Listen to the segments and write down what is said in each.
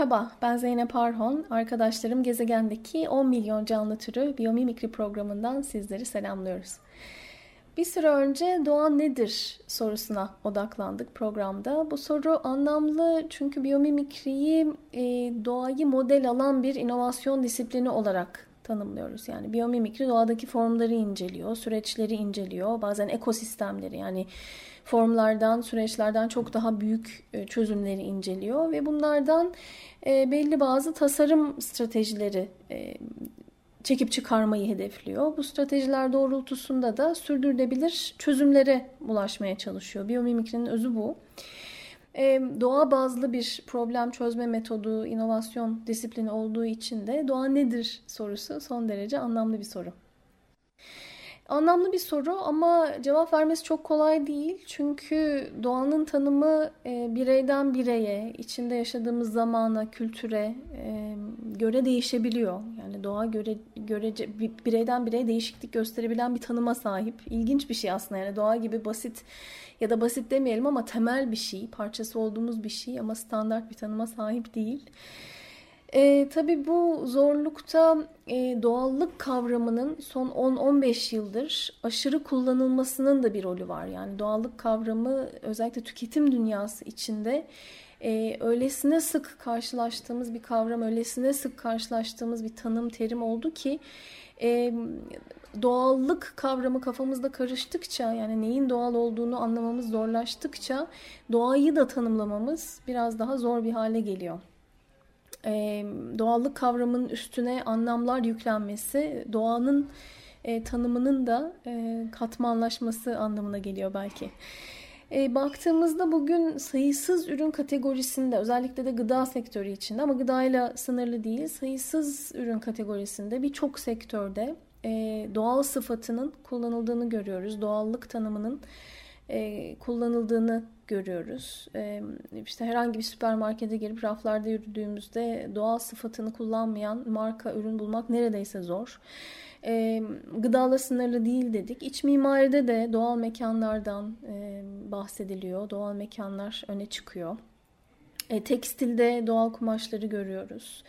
Merhaba, ben Zeynep Arhon. Arkadaşlarım gezegendeki 10 milyon canlı türü biyomimikri programından sizleri selamlıyoruz. Bir süre önce doğa nedir sorusuna odaklandık programda. Bu soru anlamlı çünkü biyomimikriyi e, doğayı model alan bir inovasyon disiplini olarak tanımlıyoruz. Yani biyomimikri doğadaki formları inceliyor, süreçleri inceliyor, bazen ekosistemleri yani formlardan, süreçlerden çok daha büyük e, çözümleri inceliyor ve bunlardan e, belli bazı tasarım stratejileri e, çekip çıkarmayı hedefliyor. Bu stratejiler doğrultusunda da sürdürülebilir çözümlere ulaşmaya çalışıyor. Biyomimikrinin özü bu. Doğa bazlı bir problem çözme metodu, inovasyon disiplini olduğu için de doğa nedir sorusu son derece anlamlı bir soru. Anlamlı bir soru ama cevap vermesi çok kolay değil. Çünkü doğanın tanımı e, bireyden bireye, içinde yaşadığımız zamana, kültüre e, göre değişebiliyor. Yani doğa göre görece bireyden bireye değişiklik gösterebilen bir tanıma sahip. İlginç bir şey aslında. Yani doğa gibi basit ya da basit demeyelim ama temel bir şey, parçası olduğumuz bir şey ama standart bir tanıma sahip değil. E, tabii bu zorlukta e, doğallık kavramının son 10-15 yıldır aşırı kullanılmasının da bir rolü var. Yani doğallık kavramı özellikle tüketim dünyası içinde e, öylesine sık karşılaştığımız bir kavram, öylesine sık karşılaştığımız bir tanım, terim oldu ki e, doğallık kavramı kafamızda karıştıkça yani neyin doğal olduğunu anlamamız zorlaştıkça doğayı da tanımlamamız biraz daha zor bir hale geliyor e, doğallık kavramının üstüne anlamlar yüklenmesi doğanın e, tanımının da e, katmanlaşması anlamına geliyor belki. E, baktığımızda bugün sayısız ürün kategorisinde özellikle de gıda sektörü içinde ama gıdayla sınırlı değil sayısız ürün kategorisinde birçok sektörde e, doğal sıfatının kullanıldığını görüyoruz. Doğallık tanımının e, kullanıldığını görüyoruz. E, işte herhangi bir süpermarkete girip raflarda yürüdüğümüzde doğal sıfatını kullanmayan marka ürün bulmak neredeyse zor. E, gıdala sınırlı değil dedik. İç mimaride de doğal mekanlardan bahsediliyor. Doğal mekanlar öne çıkıyor. Tekstilde doğal kumaşları görüyoruz.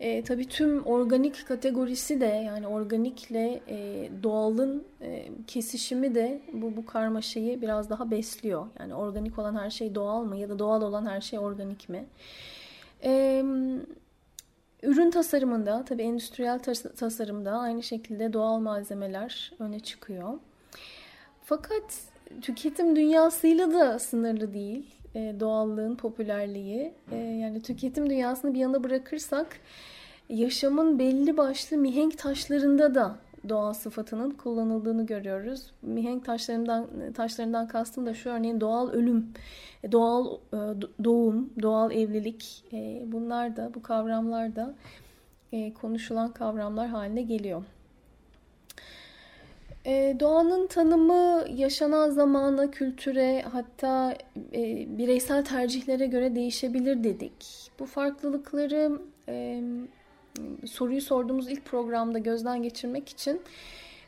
E, tabii tüm organik kategorisi de yani organikle e, doğalın e, kesişimi de bu, bu karmaşayı biraz daha besliyor. Yani organik olan her şey doğal mı ya da doğal olan her şey organik mi? E, ürün tasarımında tabii endüstriyel tasarımda aynı şekilde doğal malzemeler öne çıkıyor. Fakat tüketim dünyasıyla da sınırlı değil e, doğallığın popülerliği. E, yani tüketim dünyasını bir yana bırakırsak yaşamın belli başlı mihenk taşlarında da doğal sıfatının kullanıldığını görüyoruz. Mihenk taşlarından taşlarından kastım da şu örneğin doğal ölüm, doğal e, doğum, doğal evlilik e, bunlar da bu kavramlar da e, konuşulan kavramlar haline geliyor. Doğanın tanımı yaşanan zamana, kültüre hatta bireysel tercihlere göre değişebilir dedik. Bu farklılıkları soruyu sorduğumuz ilk programda gözden geçirmek için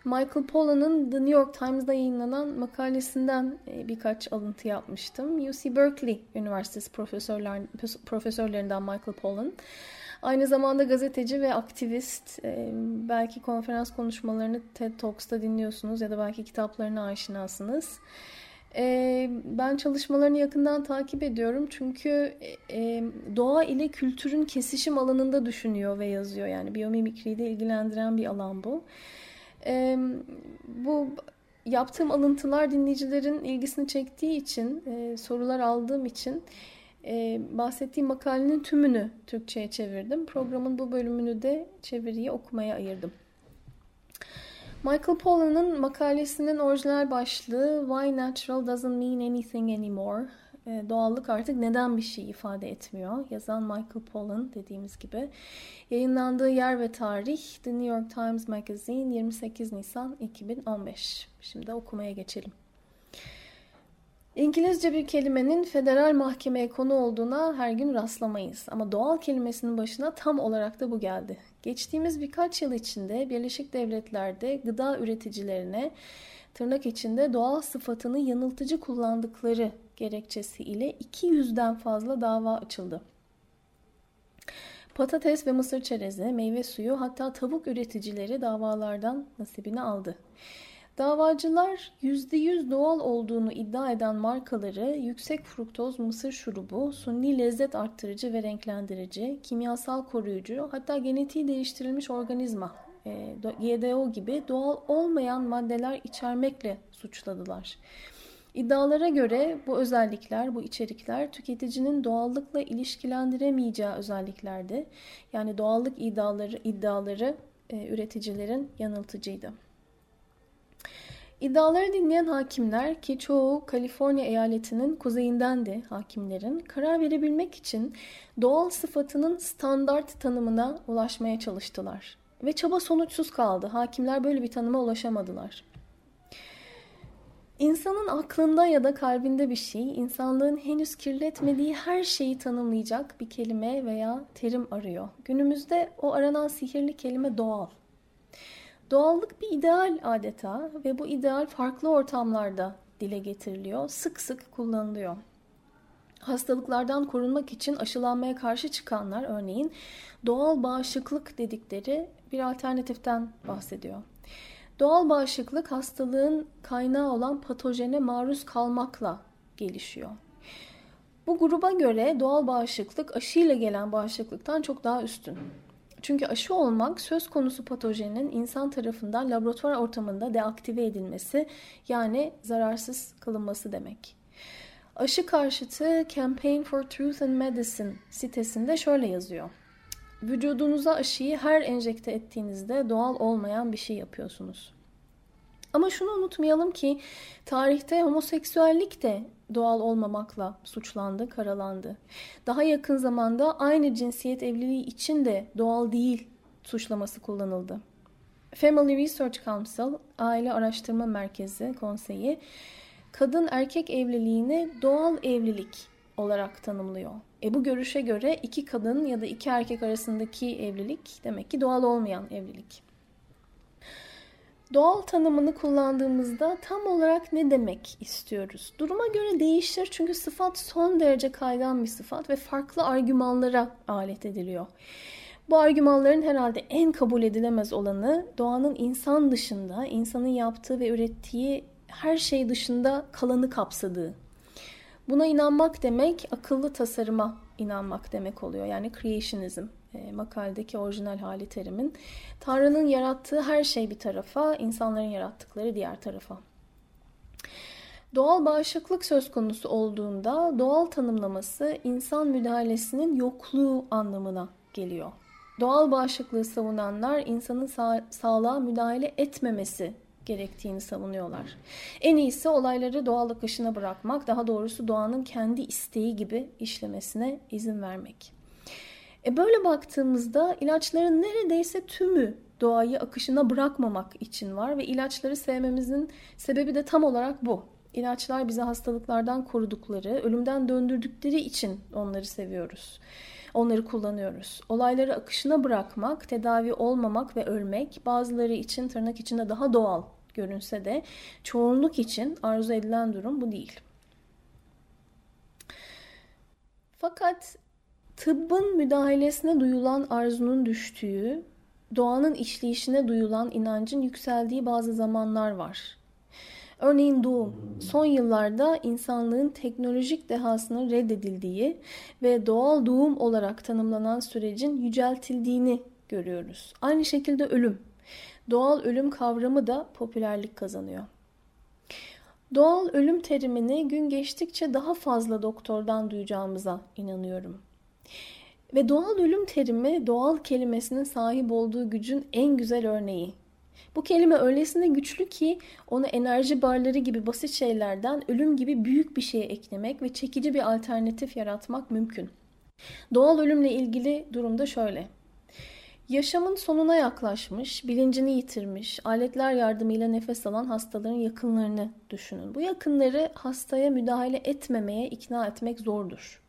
Michael Pollan'ın The New York Times'da yayınlanan makalesinden e, birkaç alıntı yapmıştım. UC Berkeley Üniversitesi profesörler, profesörlerinden Michael Pollan. Aynı zamanda gazeteci ve aktivist. E, belki konferans konuşmalarını TED Talks'ta dinliyorsunuz ya da belki kitaplarına aşinasınız. E, ben çalışmalarını yakından takip ediyorum çünkü e, doğa ile kültürün kesişim alanında düşünüyor ve yazıyor. Yani biyomimikriyi de ilgilendiren bir alan bu. Bu yaptığım alıntılar dinleyicilerin ilgisini çektiği için, sorular aldığım için e, bahsettiğim makalenin tümünü Türkçe'ye çevirdim. Programın bu bölümünü de çeviriyi okumaya ayırdım. Michael Pollan'ın makalesinin orijinal başlığı Why Natural Doesn't Mean Anything Anymore. E, doğallık artık neden bir şey ifade etmiyor. Yazan Michael Pollan dediğimiz gibi. Yayınlandığı yer ve tarih The New York Times Magazine 28 Nisan 2015. Şimdi okumaya geçelim. İngilizce bir kelimenin federal mahkemeye konu olduğuna her gün rastlamayız. Ama doğal kelimesinin başına tam olarak da bu geldi. Geçtiğimiz birkaç yıl içinde Birleşik Devletler'de gıda üreticilerine tırnak içinde doğal sıfatını yanıltıcı kullandıkları gerekçesi ile 200'den fazla dava açıldı. Patates ve mısır çerezi, meyve suyu hatta tavuk üreticileri davalardan nasibini aldı. Davacılar %100 doğal olduğunu iddia eden markaları yüksek fruktoz mısır şurubu, sunni lezzet arttırıcı ve renklendirici, kimyasal koruyucu hatta genetiği değiştirilmiş organizma GDO gibi doğal olmayan maddeler içermekle suçladılar. İddialara göre bu özellikler, bu içerikler tüketicinin doğallıkla ilişkilendiremeyeceği özelliklerdi. Yani doğallık iddiaları, iddiaları e, üreticilerin yanıltıcıydı. İddiaları dinleyen hakimler ki çoğu Kaliforniya eyaletinin kuzeyindendi hakimlerin karar verebilmek için doğal sıfatının standart tanımına ulaşmaya çalıştılar. Ve çaba sonuçsuz kaldı. Hakimler böyle bir tanıma ulaşamadılar. İnsanın aklında ya da kalbinde bir şey, insanlığın henüz kirletmediği her şeyi tanımlayacak bir kelime veya terim arıyor. Günümüzde o aranan sihirli kelime doğal. Doğallık bir ideal adeta ve bu ideal farklı ortamlarda dile getiriliyor, sık sık kullanılıyor. Hastalıklardan korunmak için aşılanmaya karşı çıkanlar örneğin doğal bağışıklık dedikleri bir alternatiften bahsediyor. Doğal bağışıklık hastalığın kaynağı olan patojene maruz kalmakla gelişiyor. Bu gruba göre doğal bağışıklık aşıyla gelen bağışıklıktan çok daha üstün. Çünkü aşı olmak söz konusu patojenin insan tarafından laboratuvar ortamında deaktive edilmesi yani zararsız kılınması demek. Aşı karşıtı Campaign for Truth and Medicine sitesinde şöyle yazıyor. Vücudunuza aşıyı her enjekte ettiğinizde doğal olmayan bir şey yapıyorsunuz. Ama şunu unutmayalım ki tarihte homoseksüellik de doğal olmamakla suçlandı, karalandı. Daha yakın zamanda aynı cinsiyet evliliği için de doğal değil suçlaması kullanıldı. Family Research Council, Aile Araştırma Merkezi Konseyi, kadın erkek evliliğini doğal evlilik olarak tanımlıyor. E bu görüşe göre iki kadın ya da iki erkek arasındaki evlilik demek ki doğal olmayan evlilik. Doğal tanımını kullandığımızda tam olarak ne demek istiyoruz? Duruma göre değişir çünkü sıfat son derece kaygan bir sıfat ve farklı argümanlara alet ediliyor. Bu argümanların herhalde en kabul edilemez olanı doğanın insan dışında, insanın yaptığı ve ürettiği her şey dışında kalanı kapsadığı. Buna inanmak demek akıllı tasarıma inanmak demek oluyor. Yani creationism e, makaldeki orijinal hali terimin. Tanrı'nın yarattığı her şey bir tarafa, insanların yarattıkları diğer tarafa. Doğal bağışıklık söz konusu olduğunda doğal tanımlaması insan müdahalesinin yokluğu anlamına geliyor. Doğal bağışıklığı savunanlar insanın sağ, sağlığa müdahale etmemesi gerektiğini savunuyorlar. En iyisi olayları doğal akışına bırakmak, daha doğrusu doğanın kendi isteği gibi işlemesine izin vermek. E böyle baktığımızda ilaçların neredeyse tümü doğayı akışına bırakmamak için var ve ilaçları sevmemizin sebebi de tam olarak bu. İlaçlar bizi hastalıklardan korudukları, ölümden döndürdükleri için onları seviyoruz. Onları kullanıyoruz. Olayları akışına bırakmak, tedavi olmamak ve ölmek bazıları için tırnak içinde daha doğal görünse de çoğunluk için arzu edilen durum bu değil. Fakat tıbbın müdahalesine duyulan arzunun düştüğü, doğanın işleyişine duyulan inancın yükseldiği bazı zamanlar var. Örneğin doğum, son yıllarda insanlığın teknolojik dehasının reddedildiği ve doğal doğum olarak tanımlanan sürecin yüceltildiğini görüyoruz. Aynı şekilde ölüm, doğal ölüm kavramı da popülerlik kazanıyor. Doğal ölüm terimini gün geçtikçe daha fazla doktordan duyacağımıza inanıyorum. Ve doğal ölüm terimi doğal kelimesinin sahip olduğu gücün en güzel örneği. Bu kelime öylesine güçlü ki onu enerji barları gibi basit şeylerden ölüm gibi büyük bir şeye eklemek ve çekici bir alternatif yaratmak mümkün. Doğal ölümle ilgili durumda şöyle. Yaşamın sonuna yaklaşmış, bilincini yitirmiş, aletler yardımıyla nefes alan hastaların yakınlarını düşünün. Bu yakınları hastaya müdahale etmemeye ikna etmek zordur.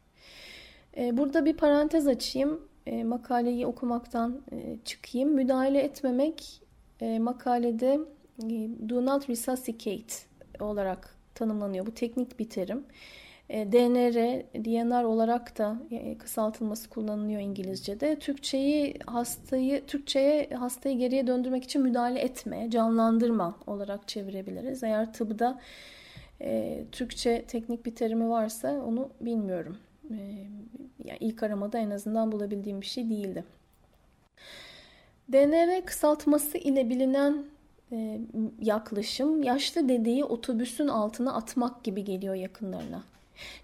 Ee, burada bir parantez açayım, ee, makaleyi okumaktan e, çıkayım. Müdahale etmemek e, makalede e, do not resuscitate olarak tanımlanıyor. Bu teknik bir terim. DNR, DNR olarak da kısaltılması kullanılıyor İngilizce'de. Türkçeyi hastayı Türkçeye hastayı geriye döndürmek için müdahale etme, canlandırma olarak çevirebiliriz. Eğer tıbda e, Türkçe teknik bir terimi varsa onu bilmiyorum. E, yani ilk aramada en azından bulabildiğim bir şey değildi. DNR kısaltması ile bilinen e, yaklaşım yaşlı dedeyi otobüsün altına atmak gibi geliyor yakınlarına.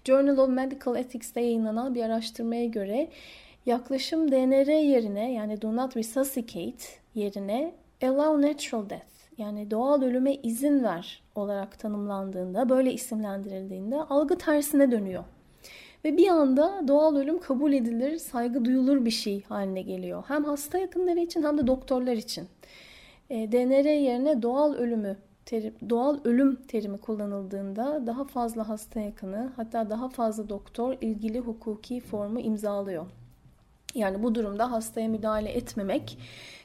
Journal of Medical Ethics'te yayınlanan bir araştırmaya göre yaklaşım DNR yerine yani do not resuscitate yerine allow natural death yani doğal ölüme izin ver olarak tanımlandığında, böyle isimlendirildiğinde algı tersine dönüyor. Ve bir anda doğal ölüm kabul edilir, saygı duyulur bir şey haline geliyor. Hem hasta yakınları için hem de doktorlar için. E, DNR yerine doğal ölümü terim, doğal ölüm terimi kullanıldığında daha fazla hasta yakını hatta daha fazla doktor ilgili hukuki formu imzalıyor. Yani bu durumda hastaya müdahale etmemek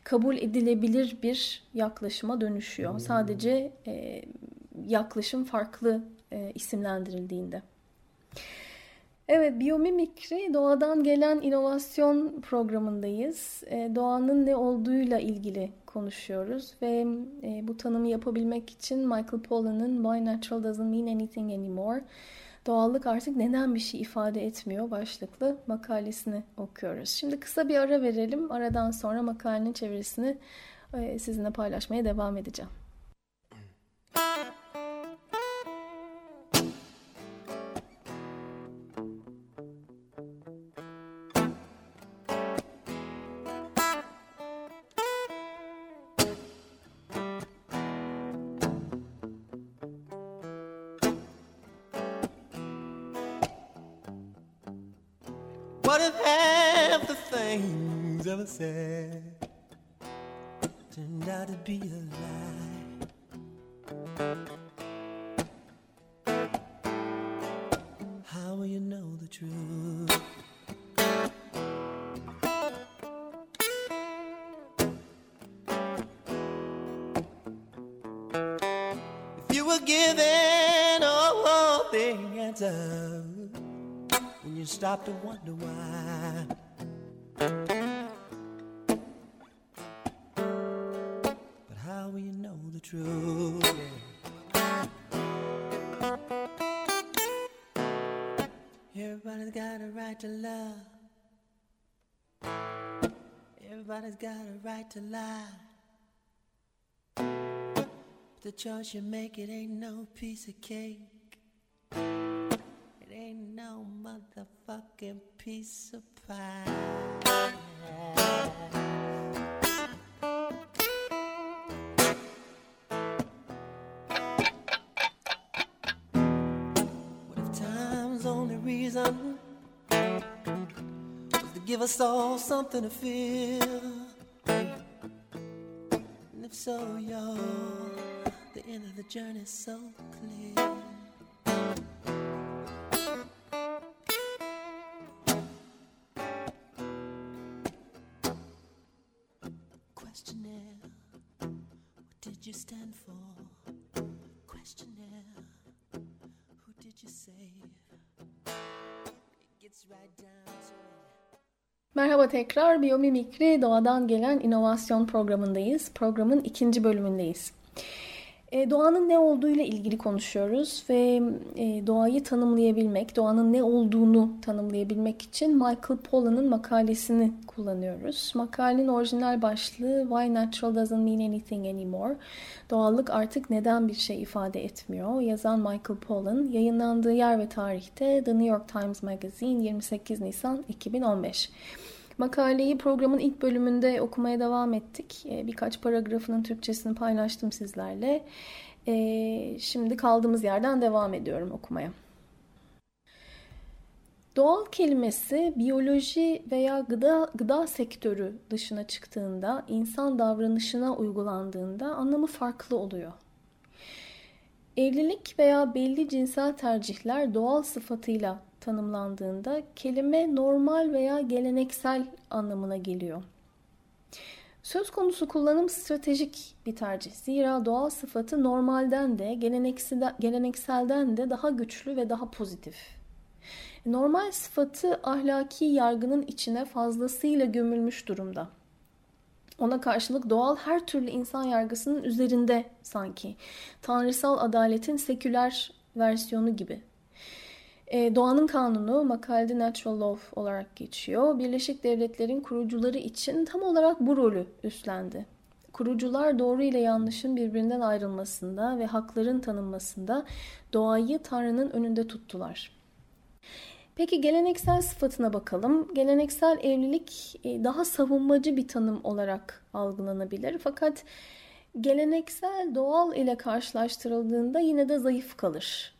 kabul edilebilir bir yaklaşıma dönüşüyor. Sadece e, yaklaşım farklı e, isimlendirildiğinde. Evet, biyomimikri doğadan gelen inovasyon programındayız. E, doğanın ne olduğuyla ilgili konuşuyoruz ve e, bu tanımı yapabilmek için Michael Pollan'ın Why Natural Doesn't Mean Anything Anymore Doğallık artık neden bir şey ifade etmiyor başlıklı makalesini okuyoruz. Şimdi kısa bir ara verelim. Aradan sonra makalenin çevirisini e, sizinle paylaşmaya devam edeceğim. What if half the things ever said turned out to be a lie? How will you know the truth? If you were given all the answers you stop to wonder why. Everybody's got a right to lie. But The choice you make, it ain't no piece of cake It ain't no motherfucking piece of pie. Give us all something to feel? And if so, y'all, the end of the journey's so clear. Questionnaire, what did you stand for? Questionnaire, who did you save? It gets right down to it. Merhaba tekrar Biyomimikri Doğadan Gelen inovasyon programındayız. Programın ikinci bölümündeyiz. E, doğanın ne olduğuyla ilgili konuşuyoruz ve e, doğayı tanımlayabilmek, doğanın ne olduğunu tanımlayabilmek için Michael Pollan'ın makalesini kullanıyoruz. Makalenin orijinal başlığı Why Natural Doesn't Mean Anything Anymore. Doğallık artık neden bir şey ifade etmiyor. Yazan Michael Pollan, yayınlandığı yer ve tarihte The New York Times Magazine 28 Nisan 2015. Makaleyi programın ilk bölümünde okumaya devam ettik. Ee, birkaç paragrafının Türkçesini paylaştım sizlerle. Ee, şimdi kaldığımız yerden devam ediyorum okumaya. Doğal kelimesi biyoloji veya gıda, gıda sektörü dışına çıktığında, insan davranışına uygulandığında anlamı farklı oluyor. Evlilik veya belli cinsel tercihler doğal sıfatıyla tanımlandığında kelime normal veya geleneksel anlamına geliyor. Söz konusu kullanım stratejik bir tercih. Zira doğal sıfatı normalden de gelenekselden de daha güçlü ve daha pozitif. Normal sıfatı ahlaki yargının içine fazlasıyla gömülmüş durumda. Ona karşılık doğal her türlü insan yargısının üzerinde sanki. Tanrısal adaletin seküler versiyonu gibi. E, doğanın kanunu makalede natural law olarak geçiyor. Birleşik Devletler'in kurucuları için tam olarak bu rolü üstlendi. Kurucular doğru ile yanlışın birbirinden ayrılmasında ve hakların tanınmasında doğayı Tanrı'nın önünde tuttular. Peki geleneksel sıfatına bakalım. Geleneksel evlilik e, daha savunmacı bir tanım olarak algılanabilir. Fakat geleneksel doğal ile karşılaştırıldığında yine de zayıf kalır.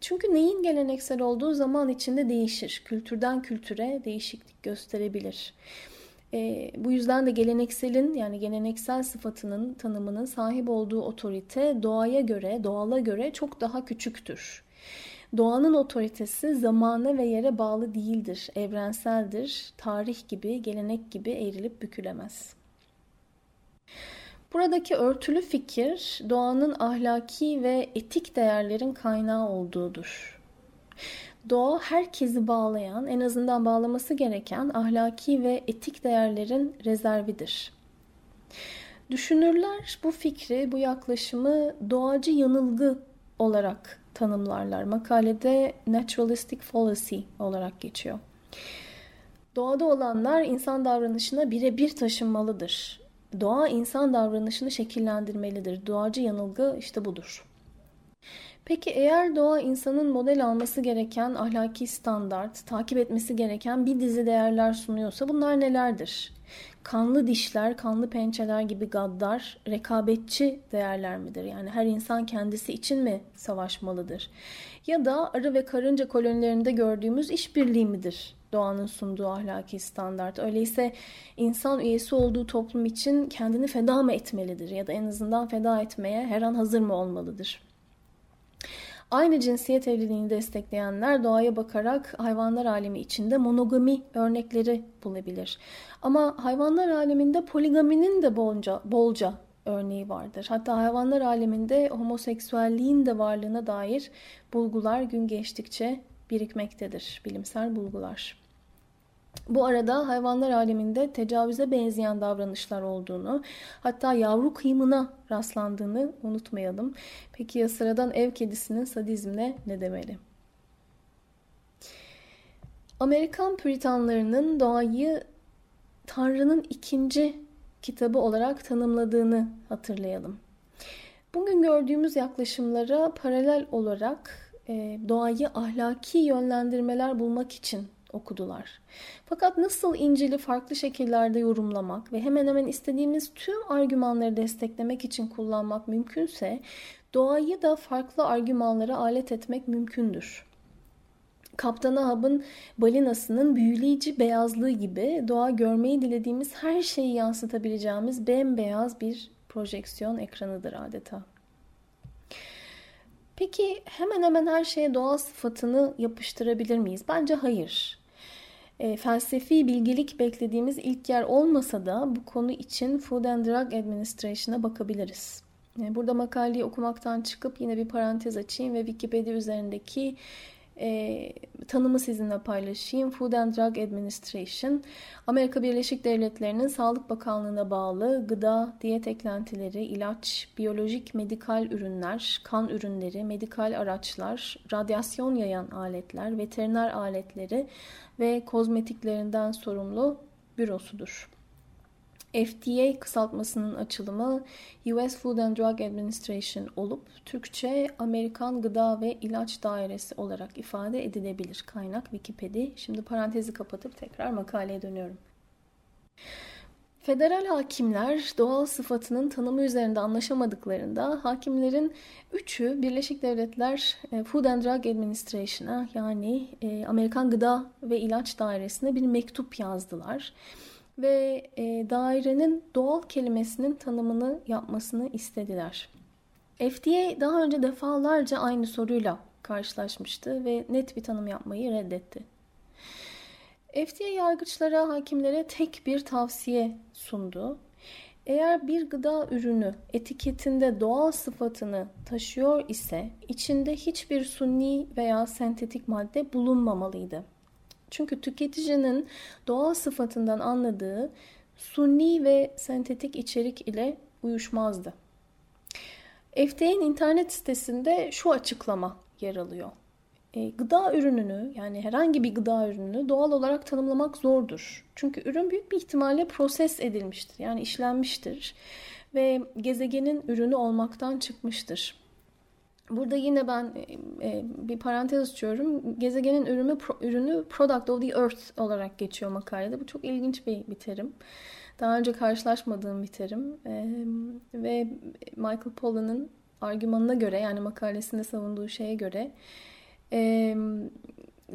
Çünkü neyin geleneksel olduğu zaman içinde değişir. Kültürden kültüre değişiklik gösterebilir. E, bu yüzden de gelenekselin yani geleneksel sıfatının tanımının sahip olduğu otorite doğaya göre, doğala göre çok daha küçüktür. Doğanın otoritesi zamana ve yere bağlı değildir, evrenseldir. Tarih gibi, gelenek gibi eğrilip bükülemez. Buradaki örtülü fikir doğanın ahlaki ve etik değerlerin kaynağı olduğudur. Doğa herkesi bağlayan, en azından bağlaması gereken ahlaki ve etik değerlerin rezervidir. Düşünürler bu fikri, bu yaklaşımı doğacı yanılgı olarak tanımlarlar. Makalede naturalistic fallacy olarak geçiyor. Doğada olanlar insan davranışına birebir taşınmalıdır. Doğa insan davranışını şekillendirmelidir. Doğacı yanılgı işte budur. Peki eğer doğa insanın model alması gereken ahlaki standart, takip etmesi gereken bir dizi değerler sunuyorsa bunlar nelerdir? Kanlı dişler, kanlı pençeler gibi gaddar, rekabetçi değerler midir? Yani her insan kendisi için mi savaşmalıdır? Ya da arı ve karınca kolonilerinde gördüğümüz işbirliği midir? Doğanın sunduğu ahlaki standart. Öyleyse insan üyesi olduğu toplum için kendini feda mı etmelidir? Ya da en azından feda etmeye her an hazır mı olmalıdır? Aynı cinsiyet evliliğini destekleyenler doğaya bakarak hayvanlar alemi içinde monogami örnekleri bulabilir. Ama hayvanlar aleminde poligaminin de bolca, bolca örneği vardır. Hatta hayvanlar aleminde homoseksüelliğin de varlığına dair bulgular gün geçtikçe birikmektedir. Bilimsel bulgular. Bu arada hayvanlar aleminde tecavüze benzeyen davranışlar olduğunu, hatta yavru kıyımına rastlandığını unutmayalım. Peki ya sıradan ev kedisinin sadizmine ne demeli? Amerikan Püritanlarının doğayı Tanrı'nın ikinci kitabı olarak tanımladığını hatırlayalım. Bugün gördüğümüz yaklaşımlara paralel olarak e, doğayı ahlaki yönlendirmeler bulmak için okudular. Fakat nasıl İncil'i farklı şekillerde yorumlamak ve hemen hemen istediğimiz tüm argümanları desteklemek için kullanmak mümkünse doğayı da farklı argümanlara alet etmek mümkündür. Kaptan Ahab'ın balinasının büyüleyici beyazlığı gibi doğa görmeyi dilediğimiz her şeyi yansıtabileceğimiz bembeyaz bir projeksiyon ekranıdır adeta. Peki hemen hemen her şeye doğa sıfatını yapıştırabilir miyiz? Bence hayır. E, felsefi bilgilik beklediğimiz ilk yer olmasa da bu konu için Food and Drug Administration'a bakabiliriz. E, burada makaleyi okumaktan çıkıp yine bir parantez açayım ve Wikipedia üzerindeki e, tanımı sizinle paylaşayım. Food and Drug Administration, Amerika Birleşik Devletleri'nin Sağlık Bakanlığı'na bağlı gıda, diyet eklentileri, ilaç, biyolojik medikal ürünler, kan ürünleri, medikal araçlar, radyasyon yayan aletler, veteriner aletleri ve kozmetiklerinden sorumlu bürosudur. FDA kısaltmasının açılımı US Food and Drug Administration olup Türkçe Amerikan Gıda ve İlaç Dairesi olarak ifade edilebilir. Kaynak Wikipedia. Şimdi parantezi kapatıp tekrar makaleye dönüyorum. Federal hakimler doğal sıfatının tanımı üzerinde anlaşamadıklarında hakimlerin üçü Birleşik Devletler e, Food and Drug Administration'a yani e, Amerikan Gıda ve İlaç Dairesi'ne bir mektup yazdılar. Ve e, dairenin doğal kelimesinin tanımını yapmasını istediler. FDA daha önce defalarca aynı soruyla karşılaşmıştı ve net bir tanım yapmayı reddetti. FDA yargıçlara, hakimlere tek bir tavsiye sundu. Eğer bir gıda ürünü etiketinde doğal sıfatını taşıyor ise içinde hiçbir sunni veya sentetik madde bulunmamalıydı. Çünkü tüketicinin doğal sıfatından anladığı sunni ve sentetik içerik ile uyuşmazdı. FDA'nin internet sitesinde şu açıklama yer alıyor. E, gıda ürününü yani herhangi bir gıda ürününü doğal olarak tanımlamak zordur. Çünkü ürün büyük bir ihtimalle proses edilmiştir. Yani işlenmiştir ve gezegenin ürünü olmaktan çıkmıştır. Burada yine ben e, e bir parantez açıyorum. Gezegenin ürünü, pro, ürünü product of the earth olarak geçiyor makalede. Bu çok ilginç bir, bir terim. Daha önce karşılaşmadığım bir terim. E, ve Michael Pollan'ın argümanına göre yani makalesinde savunduğu şeye göre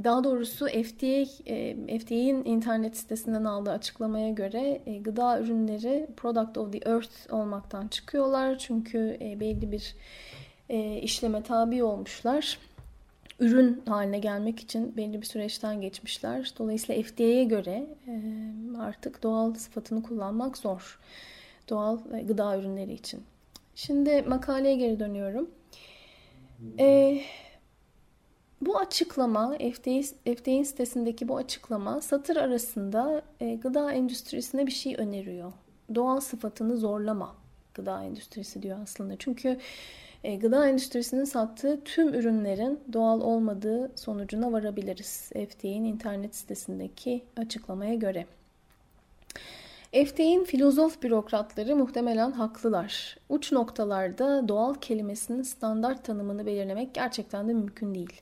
daha doğrusu FDA, FDA'nin internet sitesinden aldığı açıklamaya göre e, gıda ürünleri product of the earth olmaktan çıkıyorlar. Çünkü e, belli bir e, işleme tabi olmuşlar. Ürün haline gelmek için belli bir süreçten geçmişler. Dolayısıyla FDA'ye göre artık doğal sıfatını kullanmak zor. Doğal gıda ürünleri için. Şimdi makaleye geri dönüyorum. Eee bu açıklama, FDA, FDA'nin sitesindeki bu açıklama satır arasında e, gıda endüstrisine bir şey öneriyor. Doğal sıfatını zorlama gıda endüstrisi diyor aslında. Çünkü e, gıda endüstrisinin sattığı tüm ürünlerin doğal olmadığı sonucuna varabiliriz. FDA'nin internet sitesindeki açıklamaya göre. FDA'nin filozof bürokratları muhtemelen haklılar. Uç noktalarda doğal kelimesinin standart tanımını belirlemek gerçekten de mümkün değil.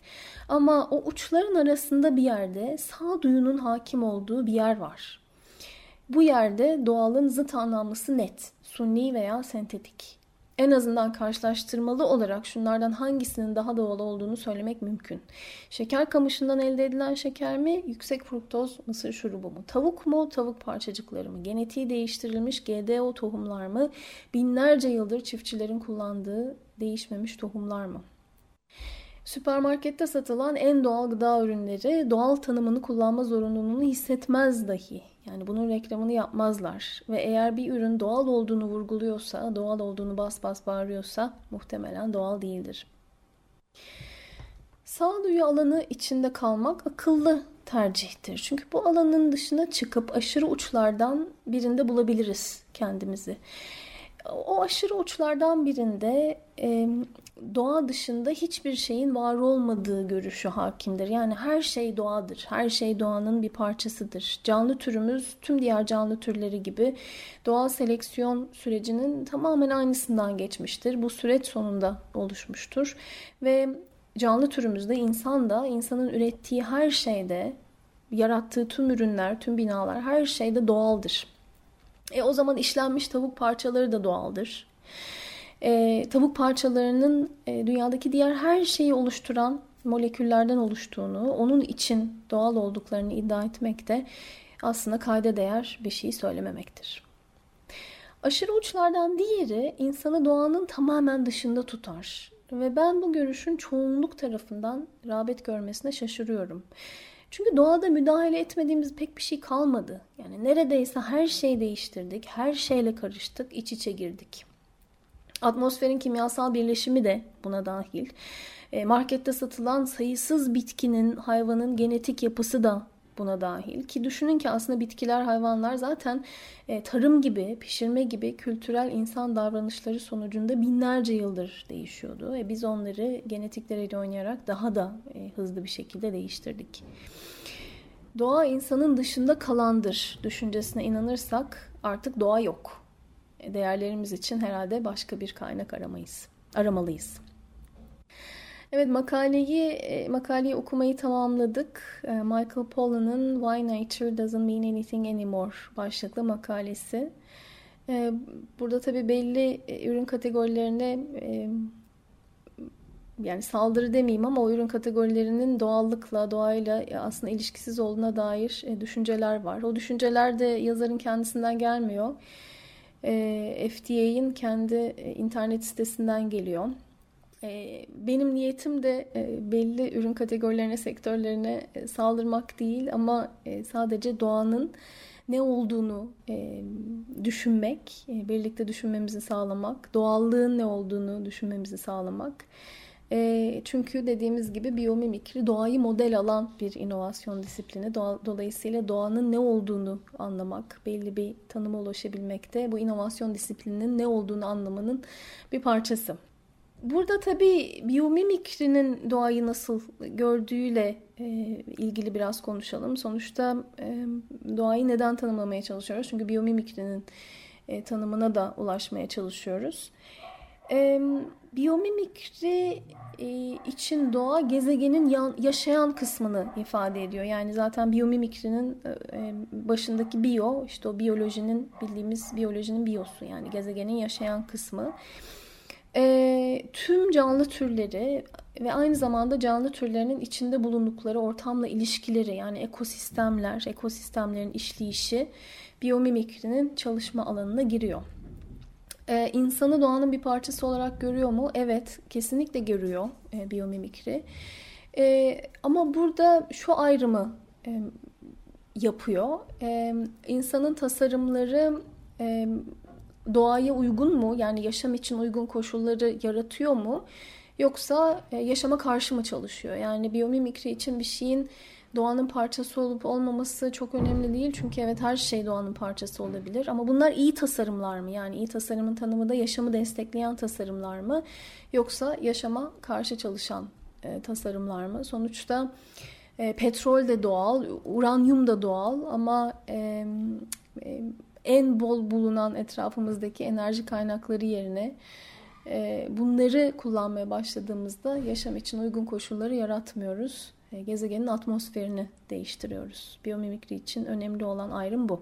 Ama o uçların arasında bir yerde sağduyunun hakim olduğu bir yer var. Bu yerde doğalın zıt anlamlısı net, sunni veya sentetik en azından karşılaştırmalı olarak şunlardan hangisinin daha doğal olduğunu söylemek mümkün. Şeker kamışından elde edilen şeker mi, yüksek fruktoz mısır şurubu mu? Tavuk mu, tavuk parçacıkları mı? Genetiği değiştirilmiş GDO tohumlar mı? Binlerce yıldır çiftçilerin kullandığı değişmemiş tohumlar mı? Süpermarkette satılan en doğal gıda ürünleri doğal tanımını kullanma zorunluluğunu hissetmez dahi. Yani bunun reklamını yapmazlar. Ve eğer bir ürün doğal olduğunu vurguluyorsa, doğal olduğunu bas bas bağırıyorsa muhtemelen doğal değildir. Sağduyu alanı içinde kalmak akıllı tercihtir. Çünkü bu alanın dışına çıkıp aşırı uçlardan birinde bulabiliriz kendimizi. O aşırı uçlardan birinde e, doğa dışında hiçbir şeyin var olmadığı görüşü hakimdir. Yani her şey doğadır. Her şey doğanın bir parçasıdır. Canlı türümüz tüm diğer canlı türleri gibi doğal seleksiyon sürecinin tamamen aynısından geçmiştir. Bu süreç sonunda oluşmuştur. Ve canlı türümüzde insan da insanın ürettiği her şeyde yarattığı tüm ürünler, tüm binalar her şeyde doğaldır. E o zaman işlenmiş tavuk parçaları da doğaldır. E, tavuk parçalarının e, dünyadaki diğer her şeyi oluşturan moleküllerden oluştuğunu, onun için doğal olduklarını iddia etmek de aslında kayda değer bir şey söylememektir. Aşırı uçlardan diğeri insanı doğanın tamamen dışında tutar. Ve ben bu görüşün çoğunluk tarafından rağbet görmesine şaşırıyorum. Çünkü doğada müdahale etmediğimiz pek bir şey kalmadı. Yani neredeyse her şeyi değiştirdik, her şeyle karıştık, iç içe girdik. Atmosferin kimyasal birleşimi de buna dahil. E, markette satılan sayısız bitkinin, hayvanın genetik yapısı da buna dahil. Ki düşünün ki aslında bitkiler, hayvanlar zaten e, tarım gibi, pişirme gibi kültürel insan davranışları sonucunda binlerce yıldır değişiyordu. Ve biz onları genetikleriyle oynayarak daha da e, hızlı bir şekilde değiştirdik. Doğa insanın dışında kalandır düşüncesine inanırsak artık doğa yok. Değerlerimiz için herhalde başka bir kaynak aramayız, aramalıyız. Evet makaleyi e, makaleyi okumayı tamamladık. E, Michael Pollan'ın Why Nature Doesn't Mean Anything Anymore başlıklı makalesi. E, burada tabii belli ürün kategorilerine yani saldırı demeyeyim ama o ürün kategorilerinin doğallıkla, doğayla aslında ilişkisiz olduğuna dair düşünceler var. O düşünceler de yazarın kendisinden gelmiyor. FDA'in kendi internet sitesinden geliyor. Ee, benim niyetim de e, belli ürün kategorilerine, sektörlerine e, saldırmak değil ama e, sadece doğanın ne olduğunu düşünmek, birlikte düşünmemizi sağlamak, doğallığın ne olduğunu düşünmemizi sağlamak. Çünkü dediğimiz gibi biyomimikri doğayı model alan bir inovasyon disiplini. Dolayısıyla doğanın ne olduğunu anlamak, belli bir tanıma ulaşabilmekte bu inovasyon disiplininin ne olduğunu anlamanın bir parçası. Burada tabii biyomimikrinin doğayı nasıl gördüğüyle e, ilgili biraz konuşalım. Sonuçta e, doğayı neden tanımlamaya çalışıyoruz? Çünkü biyomimikrinin e, tanımına da ulaşmaya çalışıyoruz. E, biyomimikri e, için doğa gezegenin yan, yaşayan kısmını ifade ediyor. Yani zaten biyomimikrinin e, başındaki biyo, işte o biyolojinin bildiğimiz biyolojinin biyosu yani gezegenin yaşayan kısmı e, tüm canlı türleri ve aynı zamanda canlı türlerinin içinde bulundukları ortamla ilişkileri yani ekosistemler, ekosistemlerin işleyişi biyomimikrinin çalışma alanına giriyor. Ee, insanı doğanın bir parçası olarak görüyor mu? Evet, kesinlikle görüyor e, biyomimikri. E, ama burada şu ayrımı e, yapıyor. E, insanın tasarımları e, doğaya uygun mu? Yani yaşam için uygun koşulları yaratıyor mu? Yoksa e, yaşama karşı mı çalışıyor? Yani biyomimikri için bir şeyin doğanın parçası olup olmaması çok önemli değil. Çünkü evet her şey doğanın parçası olabilir. Ama bunlar iyi tasarımlar mı? Yani iyi tasarımın tanımı da yaşamı destekleyen tasarımlar mı? Yoksa yaşama karşı çalışan e, tasarımlar mı? Sonuçta e, petrol de doğal, uranyum da doğal ama e, e, en bol bulunan etrafımızdaki enerji kaynakları yerine e, bunları kullanmaya başladığımızda yaşam için uygun koşulları yaratmıyoruz. E, gezegenin atmosferini değiştiriyoruz. Biyomimikri için önemli olan ayrım bu.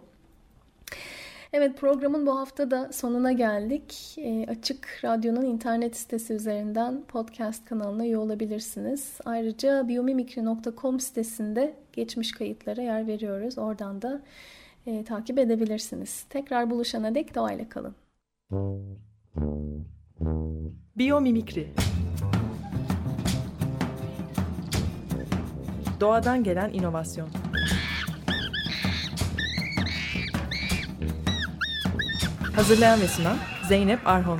Evet programın bu hafta da sonuna geldik. E, Açık Radyo'nun internet sitesi üzerinden podcast kanalına üye olabilirsiniz. Ayrıca biyomimikri.com sitesinde geçmiş kayıtlara yer veriyoruz. Oradan da e, takip edebilirsiniz. Tekrar buluşana dek doğayla kalın. Biyomimikri Doğadan gelen inovasyon Hazırlayan ve sunan Zeynep Arhon